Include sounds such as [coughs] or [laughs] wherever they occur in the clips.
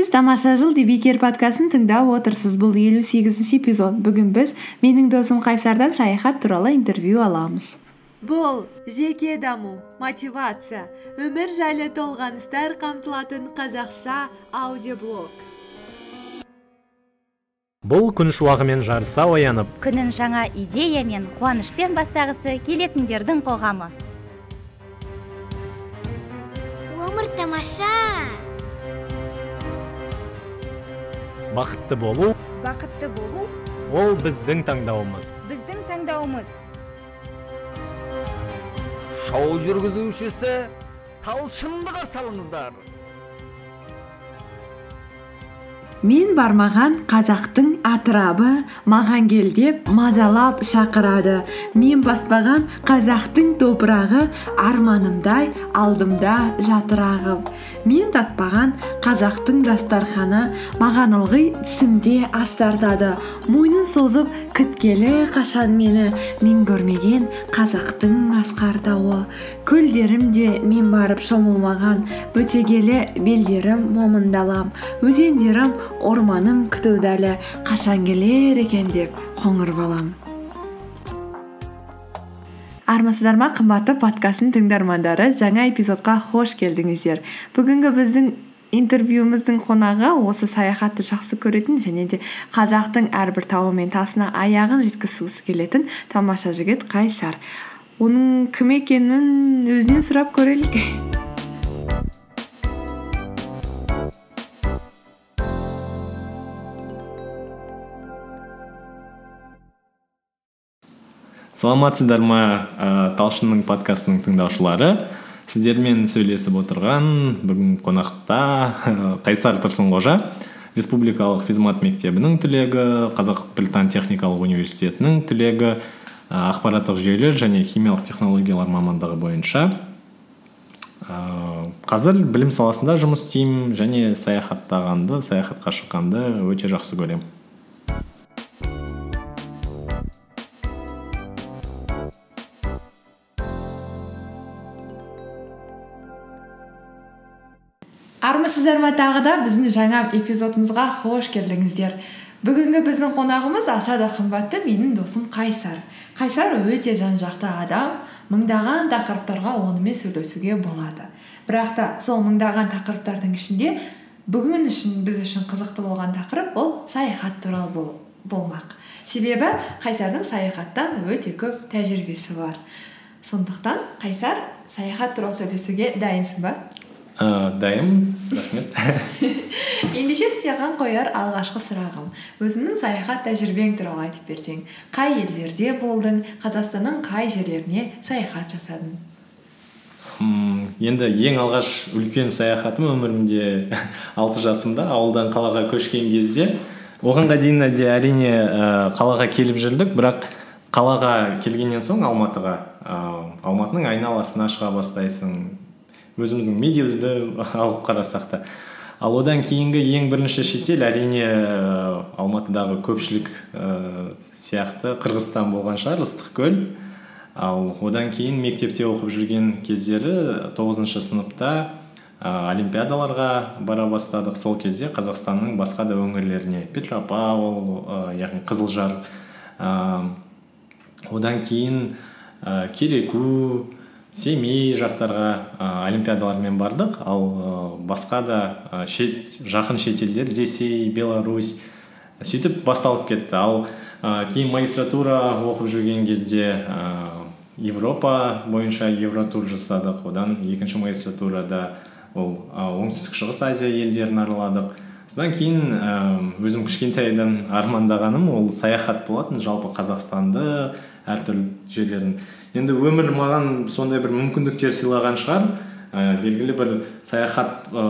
сіз тамаша жыл бекер подкастын тыңдап отырсыз. Бұл елу сегізінші эпизод. Бүгін біз менің досым қайсардан саяхат туралы интервью аламыз. Бұл жеке даму мотивация өмір жайлы толғаныстар қамтылатын қазақша аудиоблог. Бұл күн шуағымен жарыса оянып. Күнін жаңа идея мен қуанышпен бастағысы келетіндердің қоғамы. Өмір тамаша! Бақытты болу бақытты болу ол біздің таңдауымыз. біздің таңдауымыз. Шоу жүргізушісі талшынды қарсы алыңыздар. Мен бармаған қазақтың атырабы маған кел деп мазалап шақырады. Мен баспаған қазақтың топырағы арманымдай алдымда жатырағым мен татпаған қазақтың дастарханы маған ылғи түсімде астартады. Мойнын созып күткелі қашан мені мен көрмеген қазақтың асқар тауы көлдерім де мен барып шомылмаған бөтегелі белдерім момындалам. Өзендерім орманым күтуді әлі қашан келер екен деп қоңыр балам. Армысыздар ма қымбатты подкасттың тыңдармандары. Жаңа эпизодқа қош келдіңіздер. Бүгінгі біздің интервьюіміздің қонағы осы саяхатты жақсы көретін және де қазақтың әрбір тауы мен тасына аяғын жеткізгісі келетін тамаша жігіт қайсар. Оның кім екенін өзінен сұрап көрелік. Саламатсыздар ма ә, талшынның подкастының тыңдаушылары? Сіздермен сөйлесіп отырған бүгін қонақта қайсар тұрсынқожа республикалық физмат мектебінің түлегі қазақ британ техникалық университетінің түлегі ә, ақпараттық жүйелер және химиялық технологиялар мамандығы бойынша. Ә, қазір білім саласында жұмыс істеймін және саяхаттағанды саяхатқа шыққанды өте жақсы көремін. Армысыздар ма тағы да біздің жаңа эпизодымызға қош келдіңіздер. Бүгінгі біздің қонағымыз аса да қымбатты менің досым қайсар. Қайсар өте жан жақты адам мыңдаған тақырыптарға онымен сөйлесуге болады. Бірақ та сол мыңдаған тақырыптардың ішінде бүгін үшін біз үшін қызықты болған тақырып ол саяхат туралы бол, болмақ. Себебі қайсардың саяхаттан өте көп тәжірибесі бар. Сондықтан қайсар саяхат туралы сөйлесуге дайынсың ба? Ә, дайын рахмет. [laughs] Ендеше саған қояр алғашқы сұрағым. Өзіңнің саяхат тәжірибең туралы айтып берсең қай елдерде болдың қазақстанның қай жерлеріне саяхат жасадың? М, енді ең алғаш үлкен саяхатым өмірімде [laughs] алты жасымда ауылдан қалаға көшкен кезде. Оғанға дейін де әрине ә, қалаға келіп жүрдік бірақ қалаға келгеннен соң алматыға ә, алматының айналасына шыға бастайсың. Өзіміздің медеуді алып қарасақ та. Ал одан кейінгі ең бірінші шетел әрине ә, алматыдағы көпшілік ә, сияқты қырғызстан болған шығар ыстықкөл. Ал одан кейін мектепте оқып жүрген кездері тоғызыншы сыныпта ә, олимпиадаларға бара бастадық. Сол кезде қазақстанның басқа да өңірлеріне петропавл ә, яғни қызылжар ә, одан кейін ә, кереку семей жақтарға ә, олимпиадалармен бардық. Ал ә, басқа да ә, шет, жақын шетелдер ресей беларусь сөйтіп басталып кетті. Ал ә, кейін магистратура оқып жүрген кезде ә, европа бойынша евротур жасадық. Одан екінші магистратурада ол ә, оңтүстік шығыс азия елдерін араладық. Содан кейін өзім кішкентайдан армандағаным ол саяхат болатын жалпы қазақстанды әртүрлі жерлерін. Енді өмір маған сондай бір мүмкіндіктер сыйлаған шығар. Ә, белгілі бір саяхат ә,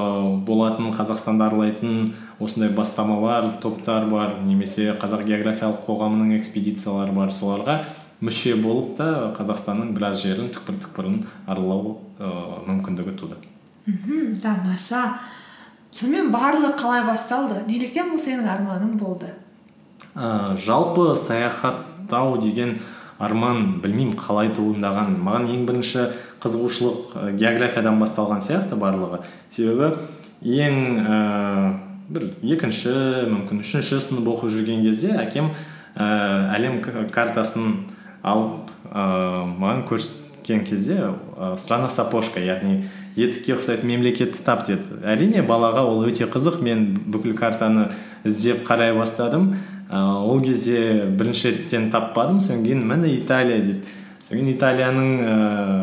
болатын қазақстанды аралайтын осындай бастамалар топтар бар немесе қазақ географиялық қоғамының экспедициялары бар соларға мүше болып та қазақстанның біраз жерін түкпір түкпірін аралау ә, мүмкіндігі туды. Мхм тамаша. Сонымен барлығы қалай басталды? неліктен бұл сенің арманың болды? Ә, жалпы саяхаттау деген арман білмеймін қалай туындаған маған ең бірінші қызығушылық географиядан басталған сияқты барлығы. Себебі ең ә, бір екінші мүмкін үшінші сынып оқып жүрген кезде әкем ә, әлем картасын алып ә, маған көрсеткен кезде ә, страна сапожка яғни етікке ұқсайтын мемлекетті тап деді. Әрине балаға ол өте қызық мен бүкіл картаны іздеп қарай бастадым. Ол кезде бірінші реттен таппадым содан кейін міне италия дейді. Содан кейін италияның ә,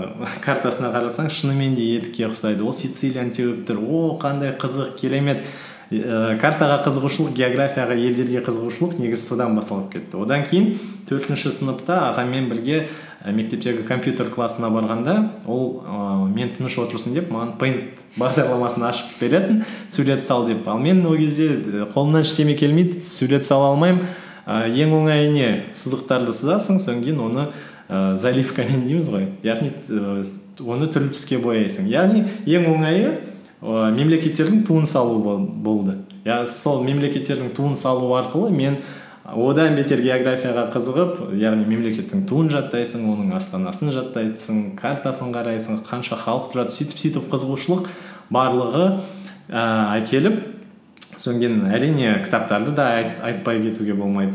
[laughs] картасына қарасаң шынымен де етікке ұқсайды. Ол сицилияны теуіп тұр. О қандай қызық керемет. Ә, картаға қызығушылық географияға елдерге қызығушылық негізі содан басталып кетті. Одан кейін төртінші сыныпта ағамен бірге ә, мектептегі компьютер классына барғанда ол ә, мен тыныш отырсын деп маған пейнт бағдарламасын ашып беретін сурет сал деп. Ал мен ол кезде қолымнан ештеме келмейді сурет сала алмаймын. Ә, ең оңайы не? Сызықтарды сызасың содан кейін оны ә, заливкамен дейміз ғой. Яғни оны түрлі түске бояйсың. Яғни ең оңайы ә, мемлекеттердің туын салу бол- болды. Я сол мемлекеттердің туын салу арқылы мен одан бетер географияға қызығып яғни мемлекеттің туын жаттайсың оның астанасын жаттайсың картасын қарайсың қанша халық тұрады сөйтіп сөйтіп қызығушылық барлығы ә, әкеліп содан әрине кітаптарды да айт, айтпай кетуге болмайды.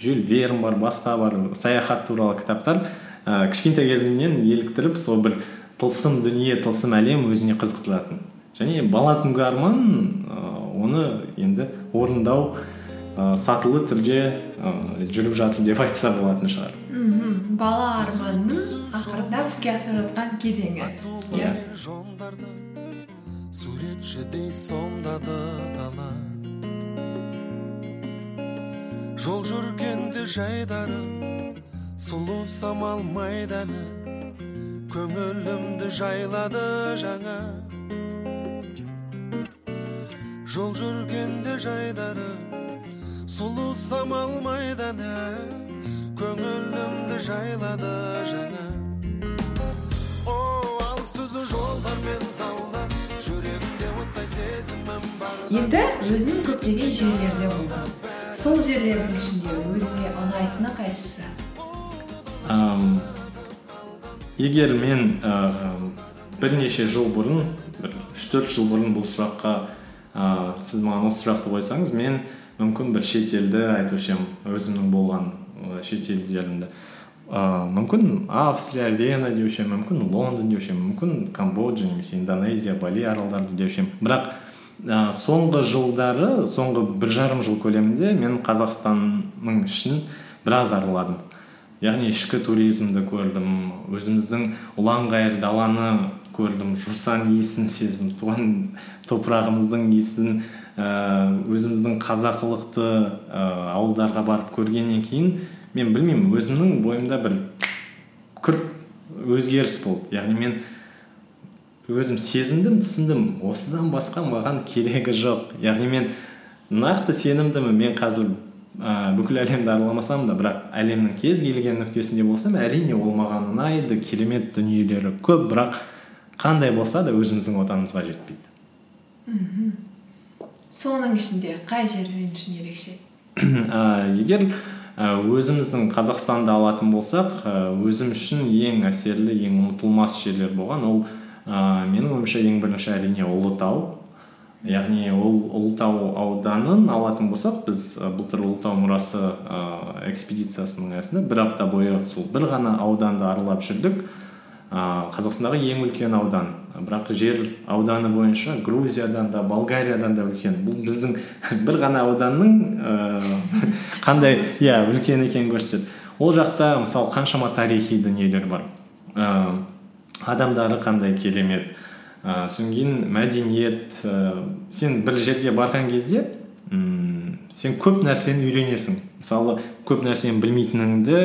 Жюль верн бар басқа бар саяхат туралы кітаптар ә, кішкентай кезімнен еліктіріп сол бір тылсым дүние тылсым әлем өзіне қызықтыратын. Және бала күнгі арман ә, оны енді орындау ә, сатылы түрде ә, жүріп жатыр деп айтса болатын шығар. Мхм. Бала арманның ақырындап іске асып жатқан кезеңі. Иә. Жондарды суретшідей сомдады дала. Жол жүргенде жайдары сұлу самал майданы. Көңілімді жайлады жаңа. Жол жүргенде жайдары сұлу самал майданы көңілімді жайлады жаңа о алыс түзу жолдармен заула жүрегімде оттай сезімім бар енді өзің көптеген жерлерде болдың сол жерлердің ішінде өзіңе ұнайтыны қайсысы? Егер мен ә, бірнеше жыл бұрын бір үш төрт жыл бұрын бұл сұраққа ә, сіз маған осы сұрақты қойсаңыз мен мүмкін бір шетелді айтушы едім өзімнің болған ә, шетелдерімді ә, мүмкін австрия вена деуші мүмкін лондон деуші мүмкін камбоджа немесе индонезия бали аралдары деуші бірақ ә, соңғы жылдары соңғы бір жарым жыл көлемінде мен қазақстанның ішін біраз араладым яғни ішкі туризмді көрдім өзіміздің ұланғайыр даланы көрдім. Жусан иісін сездім туған топырағымыздың иісін ә, өзіміздің қазақылықты ә, ауылдарға барып көргеннен кейін мен білмеймін өзімнің бойымда бір күрт өзгеріс болды. Яғни мен өзім сезіндім түсіндім осыдан басқа маған керегі жоқ. Яғни мен нақты сенімдімін. Мен қазір ә, бүкіл әлемді араламасам да бірақ әлемнің кез келген нүктесінде болсам әрине ол маған ұнайды керемет дүниелері көп бірақ қандай болса да өзіміздің отанымызға жетпейді. Соның ішінде қай жер мен үшін ерекше? [coughs] Ә, егер өзіміздің қазақстанды алатын болсақ өзім үшін ең әсерлі ең ұмытылмас жерлер болған ол ә, менің ойымша ең бірінші әрине ұлытау. Яғни ол ұлытау ауданын алатын болсақ біз былтыр ұлытау мұрасы ә, экспедициясының аясында бір апта бойы сол бір ғана ауданды аралап жүрдік. Ә, қазақстандағы ең үлкен аудан бірақ жер ауданы бойынша грузиядан да болгариядан да үлкен. Бұл біздің [laughs] бір ғана ауданның ә, [laughs] қандай иә үлкен екенін көрсетеді. Ол жақта мысалы қаншама тарихи дүниелер бар. Ә, адамдары қандай керемет. Ә, содан мәдениет ә, сен бір жерге барған кезде м, сен көп нәрсені үйренесің. Мысалы көп нәрсені білмейтініңді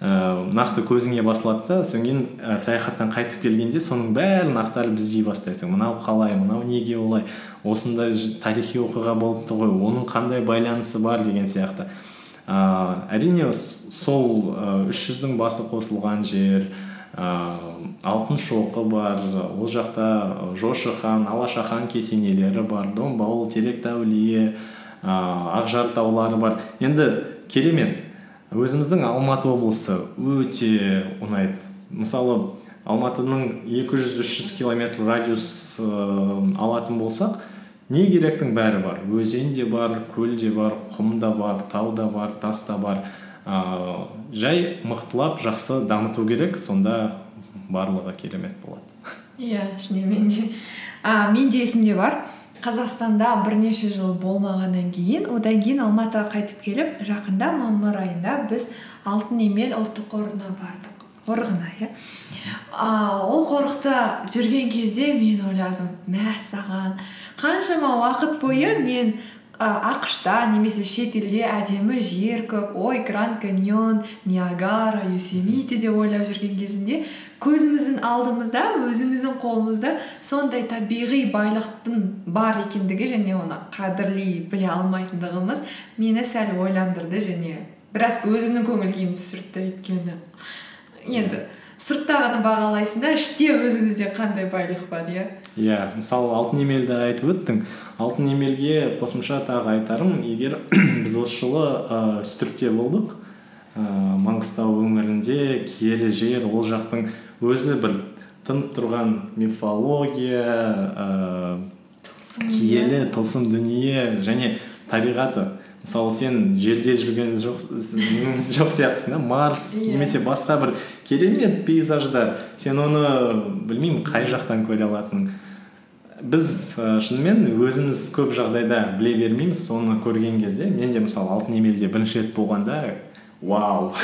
ә, нақты көзіңе басылады да содан кейін ә, саяхаттан қайтып келгенде соның бәрін ақтарып іздей бастайсың. Мынау қалай мынау неге олай? Осындай тарихи оқиға болыпты ғой оның қандай байланысы бар деген сияқты. Ә, әрине с- сол үш жүздің басы қосылған жер ә, алтын шоқы бар ол жақта жошы хан алаша хан кесенелері бар домбауыл теректі әулие ә, ақжар таулары бар. Енді керемет өзіміздің алматы облысы өте ұнайды. Мысалы алматының 200-300 километр радиус ә, алатын болсақ не керектің бәрі бар. Өзен де бар көл де бар құм да бар тау да бар тас та бар. Ыыы жай мықтылап жақсы дамыту керек сонда барлығы керемет болады. Иә шынымен де. А менде есімде бар. Қазақстанда бірнеше жыл болмағаннан кейін одан кейін алматыға қайтып келіп жақында мамыр айында біз алтын емел ұлттық қорына бардық. Қорығына иә. Ол қорықта жүрген кезде мен ойладым мәссаған қаншама уақыт бойы мен а, ақшта немесе шетелде әдемі жер көп. Ой гранд каньон ниагара юсемити деп ойлап жүрген кезімде көзіміздің алдымызда өзіміздің қолымызда сондай табиғи байлықтың бар екендігі және оны қадірлей біле алмайтындығымыз мені сәл ойландырды және біраз өзімнің көңіл күйімді түсірді өйткені. Енді сырттағыны бағалайсың да іште өзімізде қандай байлық бар иә? Иә мысалы алтын емелді айтып өттің. Алтын емелге қосымша тағы айтарым егер [clears throat] біз осы жылы ә, үстіртте болдық ә, маңғыстау өңірінде киелі жер ол жақтың өзі бір тынып тұрған мифология ә, киелі тылсым дүние және табиғаты. Мысалы сен жерде жүрген жоқ [laughs] жоқ сияқтысың да? Марс Иә. немесе басқа бір керемет пейзаждар сен оны білмеймін қай жақтан көре алатының. Біз ә, шынымен өзіміз көп жағдайда біле бермейміз соны көрген кезде. Мен де мысалы алтын емелде бірінші рет болғанда вау.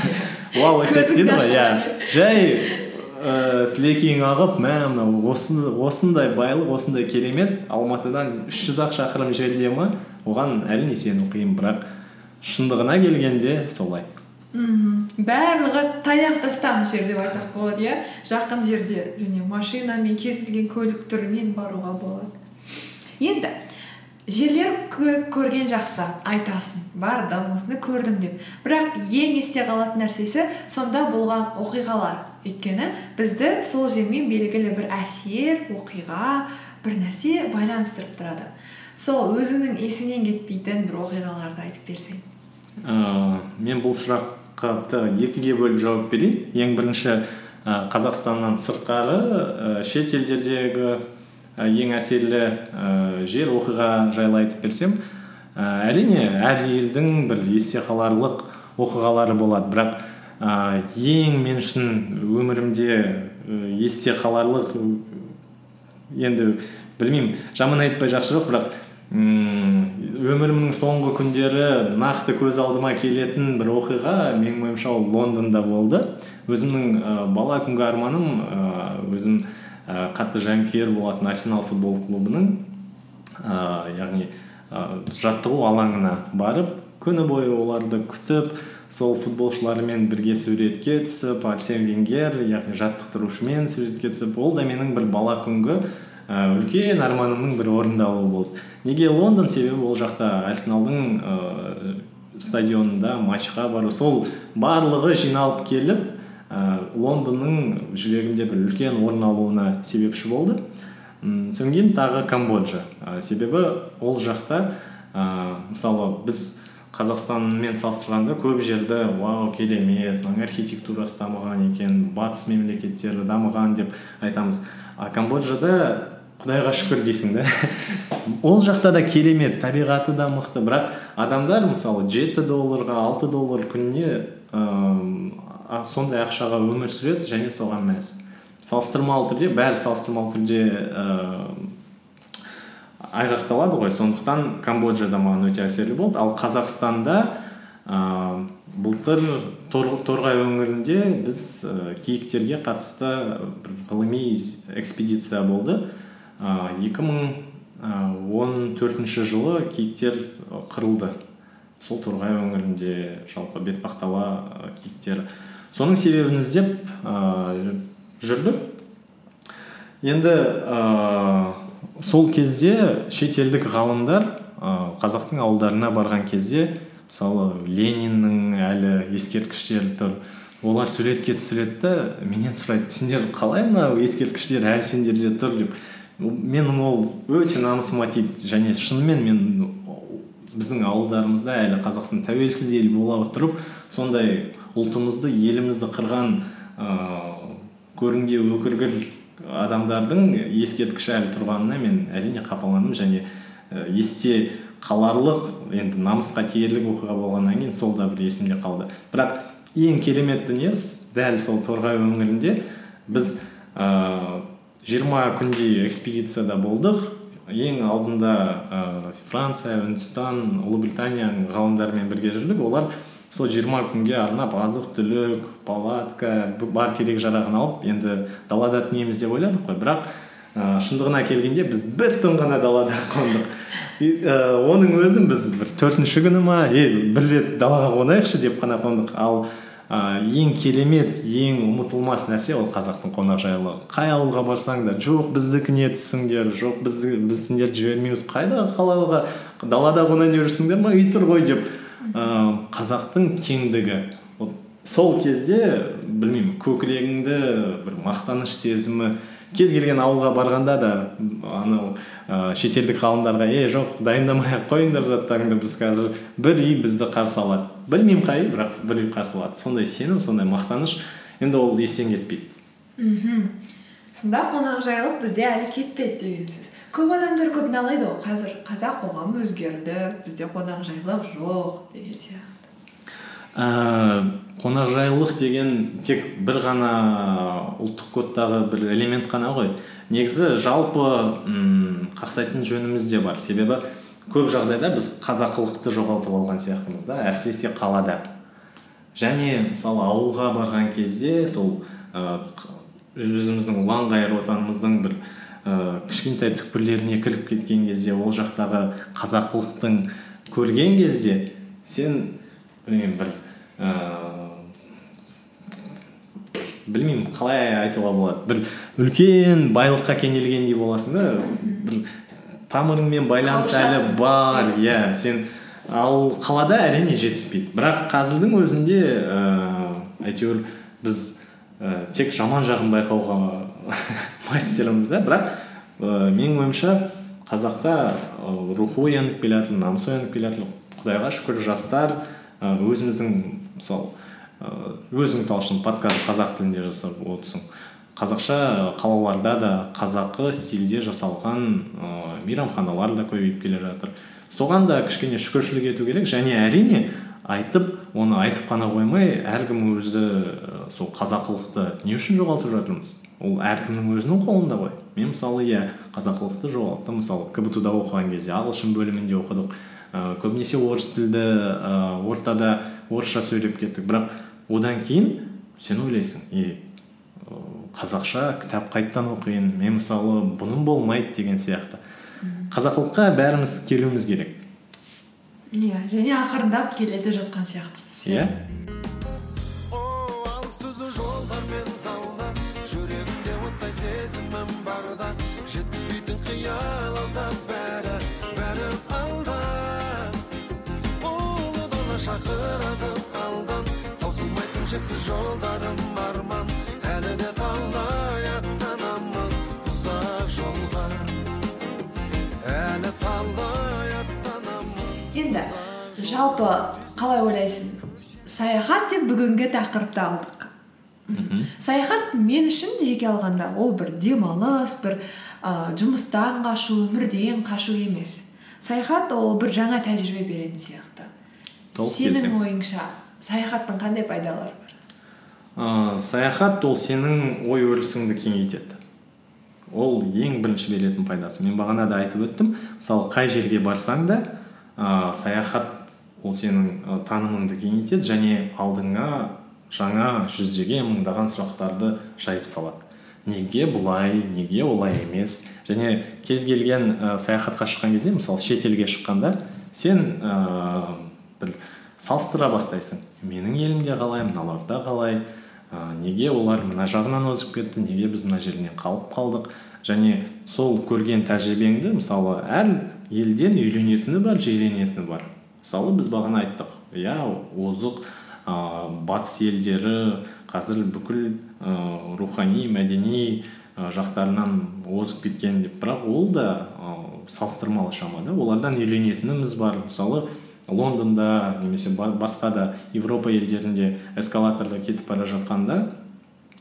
[laughs] Вау эффект дейді ғой иә. жай ыыы сілекейің ағып мә мынау осы осындай байлық осындай керемет. Алматыдан үш жүз ақ шақырым жерде ма оған әрине сену қиын бірақ шындығына келгенде солай. Мхм. Барлығы таяқ тастам жер деп айтсақ болады иә? Жақын жерде және машинамен кез келген көлік түрімен баруға болады. Енді жерлер көрген жақсы айтасың бардым осыны көрдім деп. Бірақ ең есте қалатын нәрсесі сонда болған оқиғалар. Өйткені бізді сол жермен белгілі бір әсер оқиға бір нәрсе байланыстырып тұрады. Сол өзіңнің есіңнен кетпейтін бір оқиғаларды айтып берсең. Ыыы мен бұл сұраққа екіге бөліп жауап берейін. Ең бірінші ә, қазақстаннан сыртқары ә, шет елдердегі ә, ең әсерлі ә, жер оқиға жайлы айтып берсем ә, әрине әр елдің бір есте қаларлық оқиғалары болады. Бірақ ә, ең мен үшін өмірімде ә, есте қаларлық енді білмеймін жаман айтпай жақсы жоқ бірақ ммм өмірімнің соңғы күндері нақты көз алдыма келетін бір оқиға менің ойымша ол лондонда болды. Өзімнің ә, бала күнгі арманым ә, өзім ә, қатты жанкүйер болатын арсенал футбол клубының ә, яғни ә, жаттығу алаңына барып күні бойы оларды күтіп сол футболшылармен бірге суретке түсіп арсен венгер яғни жаттықтырушымен суретке түсіп ол да менің бір бала күнгі ә, үлкен арманымның бір орындалуы болды. Неге лондон? Себебі ол жақта арсеналдың ә, стадионында матчқа бару. Сол барлығы жиналып келіп ә, лондонның жүрегімде бір үлкен орын алуына себепші болды. М, содан тағы камбоджа. Ә, себебі ол жақта ә, мысалы біз қазақстанмен салыстырғанда көп жерді вау керемет мынаның архитектурасы дамыған екен батыс мемлекеттері дамыған деп айтамыз. А камбоджада құдайға шүкір дейсің да. Ол жақта да керемет табиғаты да мықты. Бірақ адамдар мысалы жеті долларға алты доллар күніне ыыы сондай ақшаға өмір сүреді және соған мәз. Салыстырмалы түрде бәрі салыстырмалы түрде ыыы айғақталады ғой. Сондықтан камбоджада маған өте әсерлі болды. Ал қазақстанда ә, былтыр Тор- торғай өңірінде біз ә, киіктерге қатысты бір ғылыми экспедиция болды. Ә, 2014 жылы киіктер қырылды. Сол торғай өңірінде жалпы бетпақдала ә, киіктер. Соның себебін іздеп ә, жүрдік. Енді ә, сол кезде шетелдік ғалымдар ә, қазақтың ауылдарына барған кезде мысалы лениннің әлі ескерткіштері тұр. Олар суретке түсіреді да менен сұрайды сендер қалай мынау ескерткіштер әлі сендерде тұр деп. Менің ол өте намысыма тиді және шынымен мен біздің ауылдарымызда әлі қазақстан тәуелсіз ел бола отырып сондай ұлтымызды елімізді қырған ыыы көрінге өкіргіл адамдардың ескерткіші әлі тұрғанына мен әрине қапаландым және есте қаларлық енді намысқа тиерлік оқиға болғаннан кейін сол да бір есімде қалды. Бірақ ең керемет дүние дәл сол торғай өңірінде біз ыыы жиырма күндей экспедицияда болдық. Ең алдында ә, франция үндістан ұлыбританияның ғалымдарымен бірге жүрдік. Олар сол жиырма күнге арнап азық түлік палатка бар керек жарағын алып енді далада түнейміз деп ойладық қой. Бірақ ә, шындығына келгенде біз бір түн ғана далада [laughs] қондық. Ә, оның өзін біз бір төртінші күні ма е бір рет далаға қонайықшы деп қана қондық. Ал ә, ең керемет ең ұмытылмас нәрсе ол қазақтың қонақжайлығы қай ауылға барсаң да жоқ біздікіне түссіңдер жоқ бізді біз сендерді жібермейміз қайдағы қалаға далада қонайын деп жүрсіңдер ма үй тұр ғой деп. Ә, қазақтың кеңдігі. Сол кезде білмеймін көкірегіңді бір мақтаныш сезімі кез келген ауылға барғанда да анау ә, шетелдік ғалымдарға е жоқ дайындамай ақ қойыңдар заттарыңды біз қазір бір үй бізді қарсы алады білмеймін қай бірақ бір үй қарсы алады. Сондай сенім сондай мақтаныш енді ол естен кетпейді. Мхм. Сонда қонақжайлық бізде әлі кетпеді деген сөз. Көп адамдар көп налиды ғой қазір қазақ қоғамы өзгерді бізде қонақжайлық жоқ деген сияқты. Ә, қонақжайлылық деген тек бір ғана ұлттық кодтағы бір элемент қана ғой. Негізі жалпы м қақсайтын жөніміз де бар. Себебі көп жағдайда біз қазақылықты жоғалтып алған сияқтымыз да әсіресе қалада. Және мысалы ауылға барған кезде сол ә, өзіміздің ұланғайыр отанымыздың бір ә, кішкентай түкпірлеріне кіріп кеткен кезде ол жақтағы қазақылықтың көрген кезде сен білмеймін бір ыыы білмеймін қалай айтуға болады. Бір үлкен байлыққа кенелгендей боласың да. Бір тамырыңмен байланыс әлі бар иә сен ал қалада әрине жетіспейді. Бірақ қазірдің өзінде ыыы әйтеуір біз ә, тек жаман жағын байқауға [laughs] мастермыз да. Бірақ ә, менің ойымша қазақта ә, рухы оянып келе жатыр намысы оянып келе жатыр құдайға шүкір жастар ә, өзіміздің мысалы ә, өзің талшын подкаст қазақ тілінде жасап отырсың. Қазақша қалаларда да қазақы стильде жасалған ә, мейрамханалар да көбейіп келе жатыр. Соған да кішкене шүкіршілік ету керек және әрине айтып оны айтып қана қоймай әркім өзі сол қазақылықты не үшін жоғалтып жатырмыз? Ол әркімнің өзінің қолында ғой. Мен мысалы иә қазақылықты жоғалттым. Мысалы кбту да оқыған кезде ағылшын бөлімінде оқыдық. Ә, көбінесе орыс тілді ортада орысша сөйлеп кеттік. Бірақ одан кейін сен ойлайсың е қазақша кітап қайттан оқиын мен мысалы бұным болмайды деген сияқты. Қазақылыққа бәріміз келуіміз керек. Иә және ақырындап келе де жатқан сияқтымыз. Иә. о шексіз жолдарым арман әлі де талай аттанамыз ұзақ жолға әлі талай аттанамыз енді жалпы қалай ойлайсың? Саяхат деп бүгінгі тақырыпты алдық. Саяхат мен үшін жеке алғанда ол бір демалыс бір ә, жұмыстан қашу өмірден қашу емес. Саяхат ол бір жаңа тәжірибе беретін сияқты. Толық сенің ойыңша саяхаттың қандай пайдалары? бар ә, саяхат ол сенің ой өрісіңді кеңейтеді. Ол ең бірінші беретін пайдасы. Мен бағана да айтып өттім. Мысалы қай жерге барсаң да ә, саяхат ол сенің танымыңды кеңейтеді және алдыңа жаңа жүздеген мыңдаған сұрақтарды жайып салады. Неге бұлай неге олай емес? Және кез келген ә, саяхатқа шыққан кезде мысалы шетелге шыққанда сен ә, бір салыстыра бастайсың. Менің елімде қалай мыналарда қалай? Ә, неге олар мына жағынан озып кетті неге біз мына жерінен қалып қалдық? Және сол көрген тәжірибеңді мысалы әр елден үйренетіні бар жиренетіні бар. Мысалы біз бағана айттық. Иә озық ә, батыс елдері қазір бүкіл ә, рухани мәдени ә, жақтарынан озып кеткен деп. Бірақ ол да ә, салыстырмалы шамада олардан үйренетініміз бар. Мысалы лондонда немесе ба- басқа да европа елдерінде эскалаторда кетіп бара жатқанда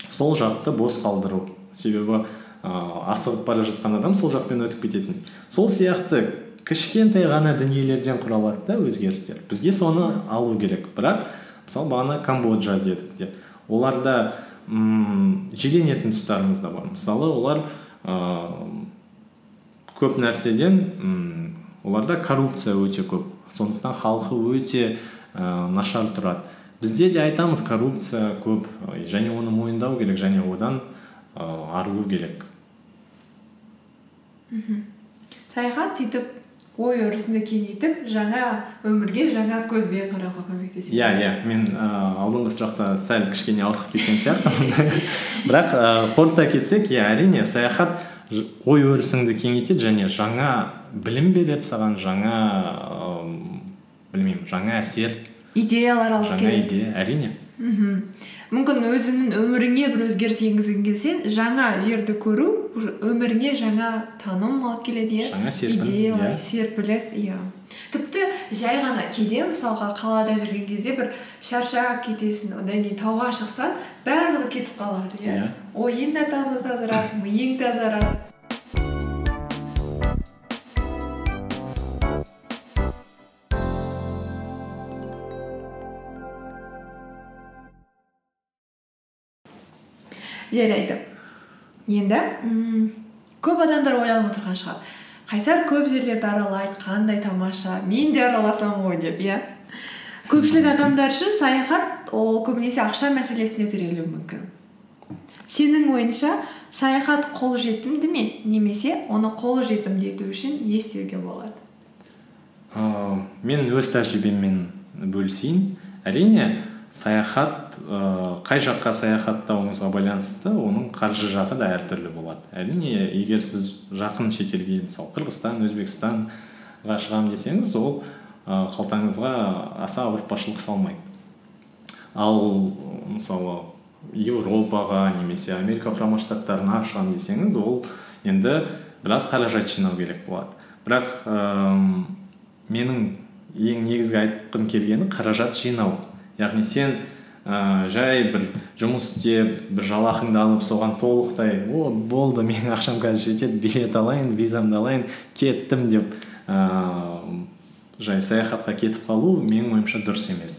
сол жақты бос қалдыру себебі асығып бара жатқан адам сол жақпен өтіп кететін. Сол сияқты кішкентай ғана дүниелерден құралады да өзгерістер. Бізге соны алу керек. Бірақ мысалы бағана камбоджа дедік те. Оларда м жиренетін тұстарымыз да бар. Мысалы олар ыыы көп нәрседен м оларда коррупция өте көп. Сондықтан халқы өте ә, нашар тұрады. Бізде де айтамыз коррупция көп ы, және оны мойындау керек және одан ә, арылу керек. Саяхат сөйтіп ой өрісіңді кеңейтіп жаңа өмірге жаңа көзбен қарауға көмектеседі. Иә иә. Мен ә, алдыңғы сұрақта сәл кішкене ауытқып кеткен сияқтымын [laughs] бірақ ә, қорыта кетсек иә әрине саяхат ой өрісіңді кеңейтеді және жаңа білім береді саған жаңа білмеймін жаңа әсер идеялар алып жаңа келеді. идея әрине. Мхм. Мүмкін өзіңнің өміріңе бір өзгеріс енгізгің келсе жаңа жерді көру өміріңе жаңа таным алып келеді иә. Жаңа серпін, идеялар иә. серпіліс иә. Тіпті жай ғана кейде мысалға қалада жүрген кезде бір шаршап кетесің одан кейін тауға шықсаң барлығы кетіп қалады иә. Иә. ойың да тазарады миың тазарады жарайды енді м, көп адамдар ойланып отырған шығар. Қайсар көп жерлерді аралайды қандай тамаша мен де араласам ғой деп иә? Көпшілік адамдар үшін саяхат ол көбінесе ақша мәселесіне тірелуі мүмкін. Сенің ойынша саяхат қолжетімді ме? Немесе оны қолжетімді ету үшін не істеуге болады? Ыыы мен өз тәжірибеммен бөлісейін. Әрине саяхат ыыы қай жаққа саяхаттауыңызға байланысты оның қаржы жағы да әртүрлі болады. Әрине егер сіз жақын шетелге мысалы қырғызстан өзбекстанға шығамын десеңіз ол ы қалтаңызға аса ауыртпашылық салмайды. Ал мысалы еуропаға немесе америка құрама штаттарына шығамын десеңіз ол енді біраз қаражат жинау керек болады. Бірақ ыыы менің ең негізгі айтқым келгені қаражат жинау. Яғни сен ә, жай бір жұмыс істеп бір жалақыңды алып соған толықтай о болды менің ақшам қазір жетеді билет алайын визамды алайын кеттім деп ыыы жай саяхатқа кетіп қалу менің ойымша дұрыс емес.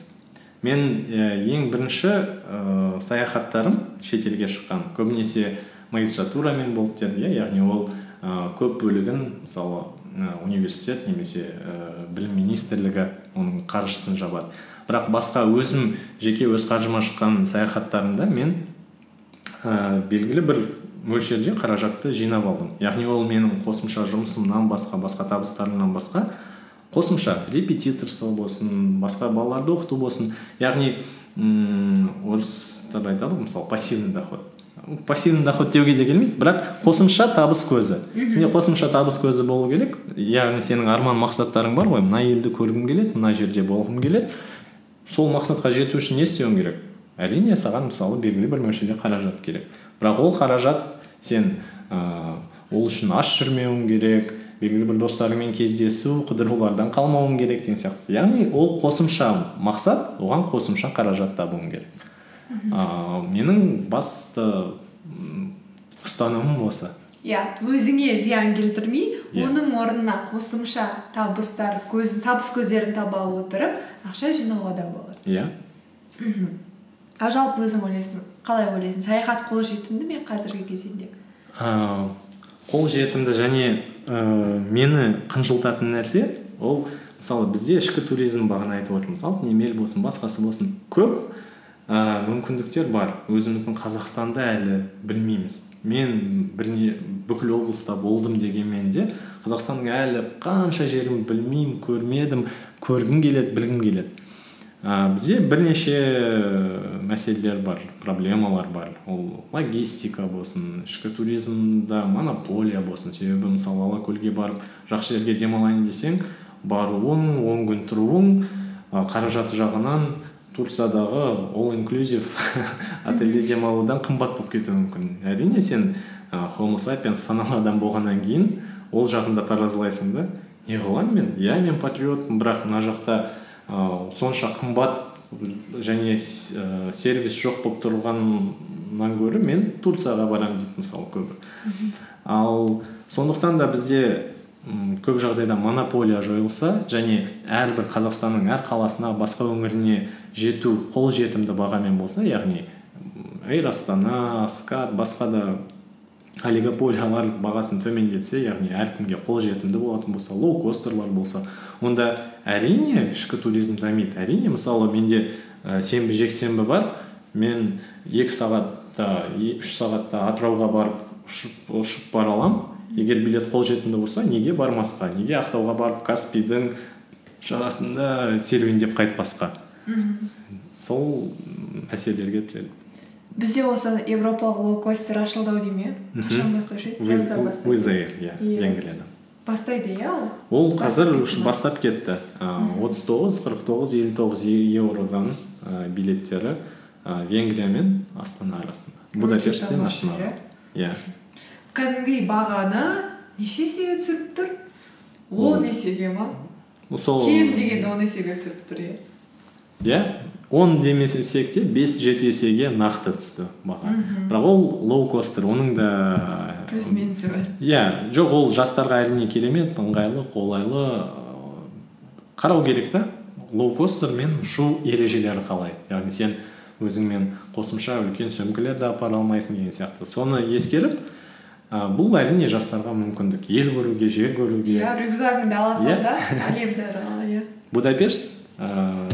Мен ә, ең бірінші ә, саяхаттарым шетелге шыққан. Көбінесе магистратурамен болды деді иә яғни ол ә, көп бөлігін мысалы ә, университет немесе ә, білім министрлігі оның қаржысын жабады. Бірақ басқа өзім жеке өз қаржыма шыққан саяхаттарымда мен ә, белгілі бір мөлшерде қаражатты жинап алдым. Яғни ол менің қосымша жұмысымнан басқа басқа табыстарымнан басқа қосымша репетиторство болсын басқа балаларды оқыту болсын. Яғни м орыстар айтады ғой мысалы пассивный доход. Пассивный доход деуге де келмейді бірақ қосымша табыс көзі. Сенде қосымша табыс көзі болу керек. Яғни сенің арман мақсаттарың бар ғой. Мына елді көргім келеді мына жерде болғым келеді. Сол мақсатқа жету үшін не істеуің керек? Әрине саған мысалы белгілі бір мөлшерде қаражат керек. Бірақ ол қаражат сен ыыы ол үшін аш жүрмеуің керек белгілі бір достарыңмен кездесу қыдырулардан қалмауың керек деген сияқты. Яғни ол қосымша мақсат оған қосымша қаражат табуың керек. Ыыы менің басты ұстанымым осы. Иә өзіңе зиян келтірмей Иә. оның орнына қосымша табыстар көз табыс көздерін таба отырып ақша жинауға да болады. Иә. А жалпы өзің ойлайсың қалай ойлайсың? Саяхат қолжетімді ме қазіргі кезеңде? Ыыы қолжетімді және ыыы мені қынжылтатын нәрсе ол мысалы бізде ішкі туризм бағана айтып отырмыз. Алтын емел болсын басқасы болсын көп. Ә, мүмкіндіктер бар. Өзіміздің қазақстанда әлі білмейміз. Мен бірне бүкіл облыста болдым дегенмен де қазақстанның әлі қанша жерін білмеймін көрмедім көргім келеді білгім келеді. Ә, бізде бірнеше мәселелер бар проблемалар бар. Ол логистика болсын ішкі туризмда монополия болсын. Себебі мысалы алакөлге барып жақсы жерге демалайын десең баруың он күн тұруың қаражаты жағынан турциядағы all inclusive [laughs] отельде демалудан қымбат болып кетуі мүмкін. Әрине сен ә, homo sapiens саналы адам болғаннан кейін ол жағында таразылайсың да. Не қыламын мен? Иә мен патриотпын бірақ мына жақта ә, сонша қымбат және ә, сервис жоқ болып тұрған қазақстаннан гөрі мен турцияға барамын дейді мысалы көбі. Ал сондықтан да бізде м, көп жағдайда монополия жойылса және әрбір қазақстанның әр қаласына басқа өңіріне жету қолжетімді бағамен болса яғни эйр астана скат басқа да олигополиялар бағасын төмендетсе яғни әркімге қолжетімді болатын болса лоукостерлар болса онда әрине ішкі туризм дамиды. Әрине мысалы менде ә, сенбі жексенбі бар. Мен екі сағатта үш сағатта атырауға барып ұшып, ұшып бара аламын. Егер билет қолжетімді болса неге бармасқа? Неге ақтауға барып каспийдің жағасында серуендеп қайтпасқа? Сол м, мәселелерге тіреледі бізде осы европалық лоукостер ашылды ау деймін иә? Қашан бастаушы еді? Иә Иә. венгрияда. Бастайды иә ол? Ол қазір Бастап кетті ма? бастап кетті. Отыз тоғыз қырық тоғыз елу тоғыз евродан ә, билеттері ә, венгрия мен астана арасында. Будапешттен тамаша, астанаға иә. Кәдімгідей бағаны неше есеге түсіріп тұр он есеге ма сол кем дегенде он есеге түсіріп тұр иә иә он демесек те бес жеті есеге нақты түсті баға бірақ ол лоукостер оның да плюс минусы бар иә жоқ ол жастарға әрине керемет ыңғайлы қолайлы қарау керек та. Лоукостермен ұшу ережелері қалай? Яғни сен өзіңмен қосымша үлкен сөмкелерді апара алмайсың деген сияқты. Соны ескеріп ә, бұл әрине жастарға мүмкіндік. Ел көруге жер көруге. Иә рюкзагыңды ала сал Иә. да? Әлемді арала иә. Будапешт ә,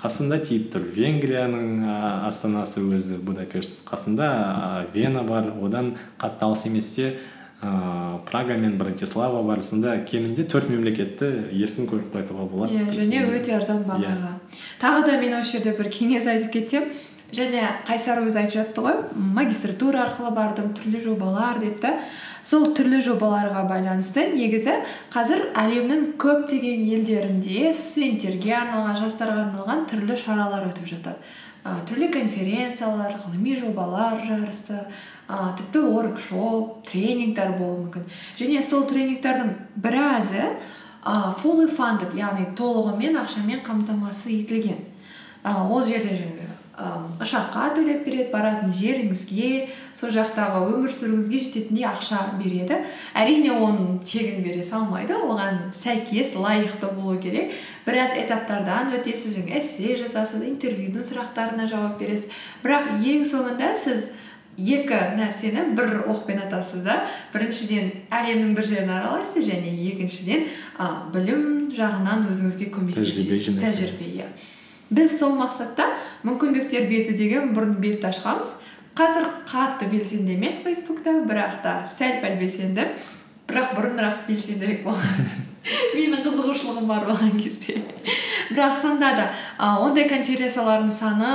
қасында тиіп тұр. Венгрияның ә, астанасы өзі будапешт қасында ә, вена бар. Одан қатты алыс еместе ә, прага мен братислава бар. Сонда кемінде төрт мемлекетті еркін көріп қайтуға болады иә және өте арзан бағаға. Тағы да мен осы жерде бір кеңес айтып кетсем. Және қайсар өзі айтып жатты ғой магистратура арқылы бардым түрлі жобалар деп та сол түрлі жобаларға байланысты негізі қазір әлемнің көптеген елдерінде студенттерге арналған жастарға арналған түрлі шаралар өтіп жатады. Ә, түрлі конференциялар ғылыми жобалар жарысы ә, тіпті воркшоп тренингтер болуы мүмкін. Және сол тренингтердің біразы ә, fully funded яғни толығымен ақшамен қамтамасыз етілген. Ә, ол жерде жаңағы ә, ұшаққа төлеп береді баратын жеріңізге сол жақтағы өмір сүруіңізге жететіндей ақша береді. Әрине оны тегін бере салмайды оған сәйкес лайықты болу керек. Біраз этаптардан өтесіз жаңағы эссе жазасыз интервьюдің сұрақтарына жауап бересіз. Бірақ ең соңында сіз екі нәрсені бір оқпен атасыз да біріншіден әлемнің бір жерін аралайсыз және екіншіден а, білім жағынан өзіңізге Тәжірибе көмектесесіз жинайсыз. тәжірибе иә. Біз сол мақсатта мүмкіндіктер беті деген бұрын бетті ашқанбыз. Қазір қатты белсенді емес фейсбукта бірақ та сәл пәл белсенді. Бірақ бұрынырақ белсендірек болған [laughs] менің қызығушылығым бар болған кезде. Бірақ сонда да а, ондай конференциялардың саны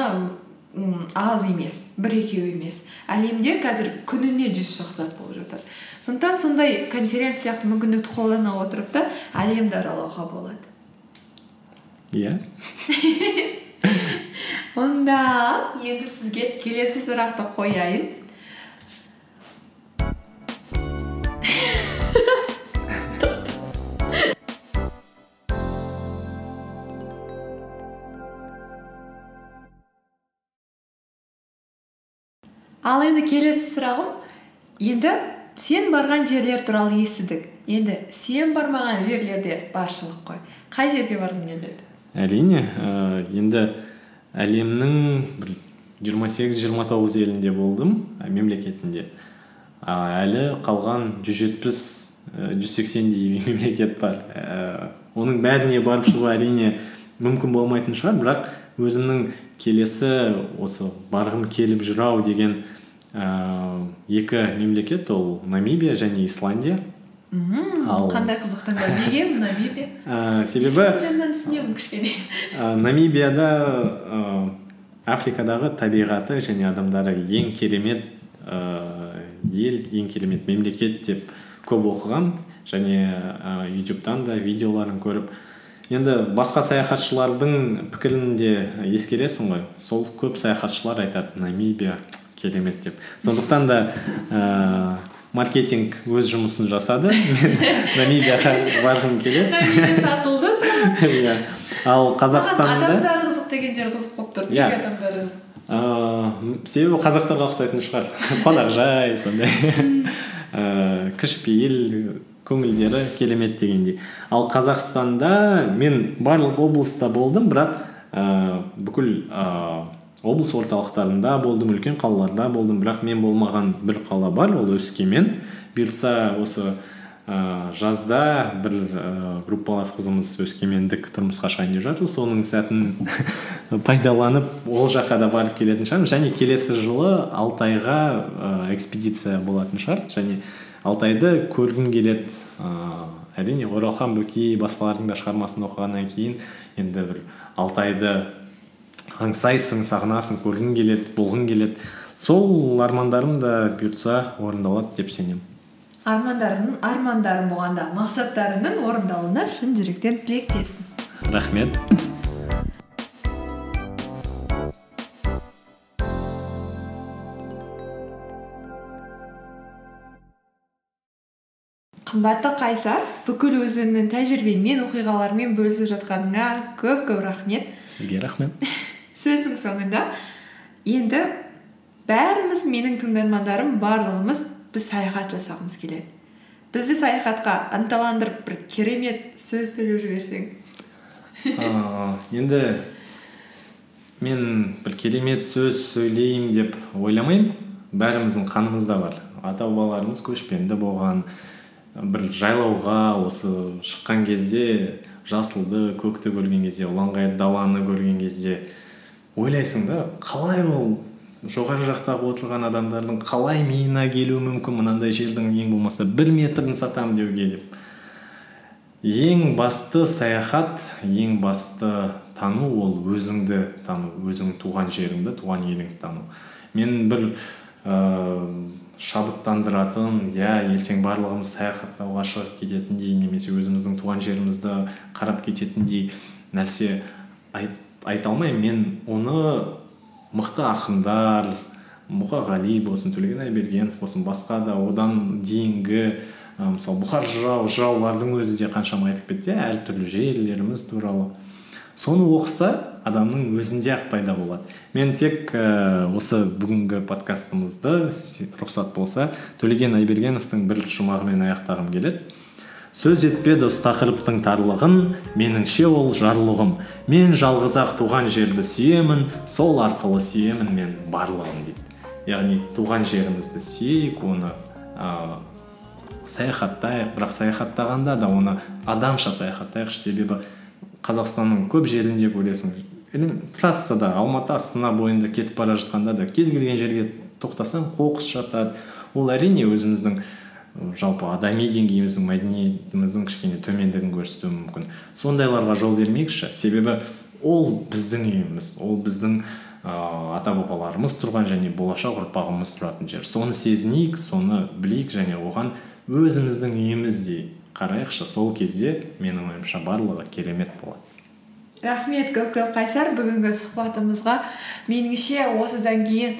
аз емес бір екеу емес. Әлемде қазір күніне жүз шақсат болып жатады сондықтан сондай конференция сияқты мүмкіндікті қолдана отырып та әлемді аралауға болады. Иә онда енді сізге келесі сұрақты қояйын ал енді келесі сұрағым енді сен барған жерлер туралы естідік. Енді сен бармаған жерлерде баршылық қой. Қай жерге барғың келеді әрине ә, енді әлемнің бір 28-29 елінде болдым мемлекетінде. Әлі қалған 170-180дей [laughs] мемлекет бар. Ә, оның бәріне барып шығу әрине мүмкін болмайтын шығар бірақ өзімнің келесі осы барғым келіп жүр ау деген ә, екі мемлекет ол намибия және исландия. Ал- қандай қызық неге? Намибия? Ә, себебі исландияны түсінемін кішкене. Ә, намибияда ә, африкадағы табиғаты және адамдары ең керемет ә, ел ең керемет мемлекет деп көп оқығам. Және ә, ютубтан да видеоларын көріп. Енді басқа саяхатшылардың пікірін де ескересің ғой. Сол көп саяхатшылар айтады намибия керемет деп. Сондықтан да ә, маркетинг өз жұмысын жасады. Мен [laughs] намибияға барғым келеді. [laughs] Сатылды иә. Ал қазақстанда қызық деген жер қызық болып тұр. Иә. неге адамдар қызық. Ыыы себебі қазақтарға ұқсайтын шығар. [laughs] Қонақжай сондай. Ыыы кішіпейіл көңілдері керемет дегендей. Ал қазақстанда мен барлық облыста болдым бірақ ыыы бүкіл ыыы облыс орталықтарында болдым үлкен қалаларда болдым. Бірақ мен болмаған бір қала бар ол өскемен. Бұйырса осы ыыы жазда бір ыыы группалас қызымыз өскемендік тұрмысқа шығайын деп жатыр. Соның сәтін [laughs] пайдаланып ол жаққа да барып келетін шығармын. Және келесі жылы алтайға ыыы экспедиция болатын шығар. Және алтайды көргім келеді. Ыыы әрине оралхан бөкей басқалардың да шығармасын оқығаннан кейін енді бір алтайды аңсайсың сағынасың көргің келеді болғың келеді. Сол армандарым да бұйыртса орындалады деп сенемін. Армандарың армандарың болғанда мақсаттарыңның орындалуына шын жүректен тілектеспін. Рахмет. Қымбатты қайсар бүкіл өзіңнің тәжірибеңмен оқиғалармен бөлісіп жатқаныңа көп көп рахмет. Сізге рахмет. [laughs] сөздің соңында енді бәріміз менің тыңдармандарым барлығымыз біз саяхат жасағымыз келеді. Бізді саяхатқа ынталандырып бір керемет сөз сөйлеп жіберсең. Енді мен бір керемет сөз сөйлеймін деп ойламаймын. Бәріміздің қанымызда бар. Ата бабаларымыз көшпенді болған. Бір жайлауға осы шыққан кезде жасылды көкті көрген кезде ұланғайыр даланы көрген кезде ойлайсың да қалай ол жоғары жақтағы отырған адамдардың қалай миына келуі мүмкін мынандай жердің ең болмаса бір метрін сатамын деуге деп. Ең басты саяхат ең басты тану ол өзіңді тану өзің туған жеріңді туған еліңді тану. Мен бір ыыы шабыттандыратын иә ертең барлығымыз саяхаттауға шығып кететіндей немесе өзіміздің туған жерімізді қарап кететіндей нәрсе айт, айта алмаймын мен оны мықты ақындар мұқағали болсын төлеген айбергенов болсын басқа да одан дейінгі мысалы бұхар жырау жыраулардың өзі де қаншама айтып кетті иә әртүрлі жерлеріміз туралы. Соны оқыса адамның өзінде ақ пайда болады. Мен тек ә, осы бүгінгі подкастымызды рұқсат болса төлеген айбергеновтың бір шумағымен аяқтағым келеді. Сөз етпе дос тақырыптың тарлығын меніңше ол жарлығым. Мен жалғыз ақ туған жерді сүйемін сол арқылы сүйемін мен барлығын дейді. Яғни туған жерімізді сүйейік оны ыыы саяхаттайық. Бірақ саяхаттағанда да оны адамша саяхаттайықшы себебі қазақстанның көп жерінде көресің трассада алматы астана бойында кетіп бара жатқанда да кез келген жерге тоқтасаң қоқыс жатады ол әрине өзіміздің жалпы адами деңгейіміздің мәдениетіміздің кішкене төмендігін көрсетуі мүмкін. Сондайларға жол бермейікші себебі ол біздің үйіміз ол біздің ыыы ата бабаларымыз тұрған және болашақ ұрпағымыз тұратын жер. Соны сезінейік соны білейік және оған өзіміздің үйіміздей қарайықшы. Сол кезде менің ойымша барлығы керемет болады. Рахмет көп көп қайсар бүгінгі сұхбатымызға. Меніңше осыдан кейін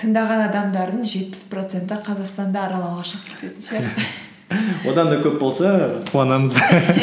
тыңдаған адамдардың жетпіс проценті қазақстанды аралауға шығып кететін сияқты. [laughs] Одан да көп болса қуанамыз.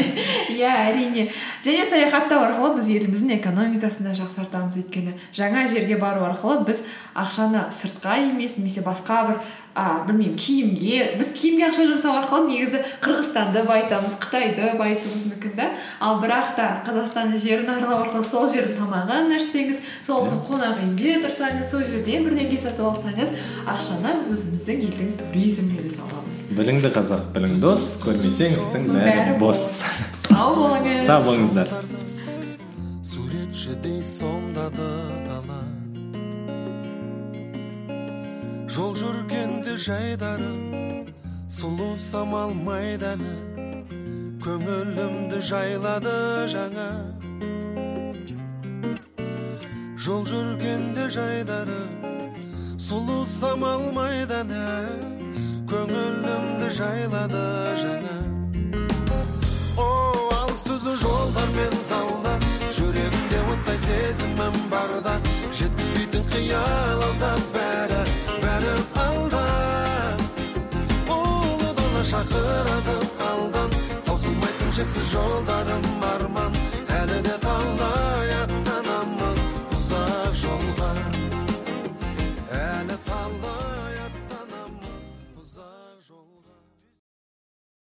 [laughs] Иә әрине. Және саяхаттау арқылы біз еліміздің экономикасын да жақсартамыз. Өйткені жаңа жерге бару арқылы біз ақшаны сыртқа емес немесе басқа бір а білмеймін киімге біз киімге ақша жұмсау арқылы негізі қырғызстанды байытамыз қытайды байытуымыз мүмкін да. Ал бірақ та қазақстанның жерін аралау арқылы сол жердің тамағын ішсеңіз сол қонақ үйінде тұрсаңыз сол жерден бірдеңе сатып алсаңыз ақшаны өзіміздің елдің туризміне де саламыз. Біліңді қазақ білің дос көрмесең істің бәрі бос. Сау болыңыз. Сау болыңыздар. Суретшідей сомдады дала жол жүргенде жайдары сұлу самал майданы көңілімді жайлады жаңа. Жол жүргенде жайдары сұлу самал майданы көңілімді жайлады жаңа. О алыс түзу жолдар мен залда жүрегімде оттай сезімім барда. Жеткізбейтін қиял алда бәрі бәрі алда ұлы дала шақырады алдан таусылмайтын шексіз жолдарым арман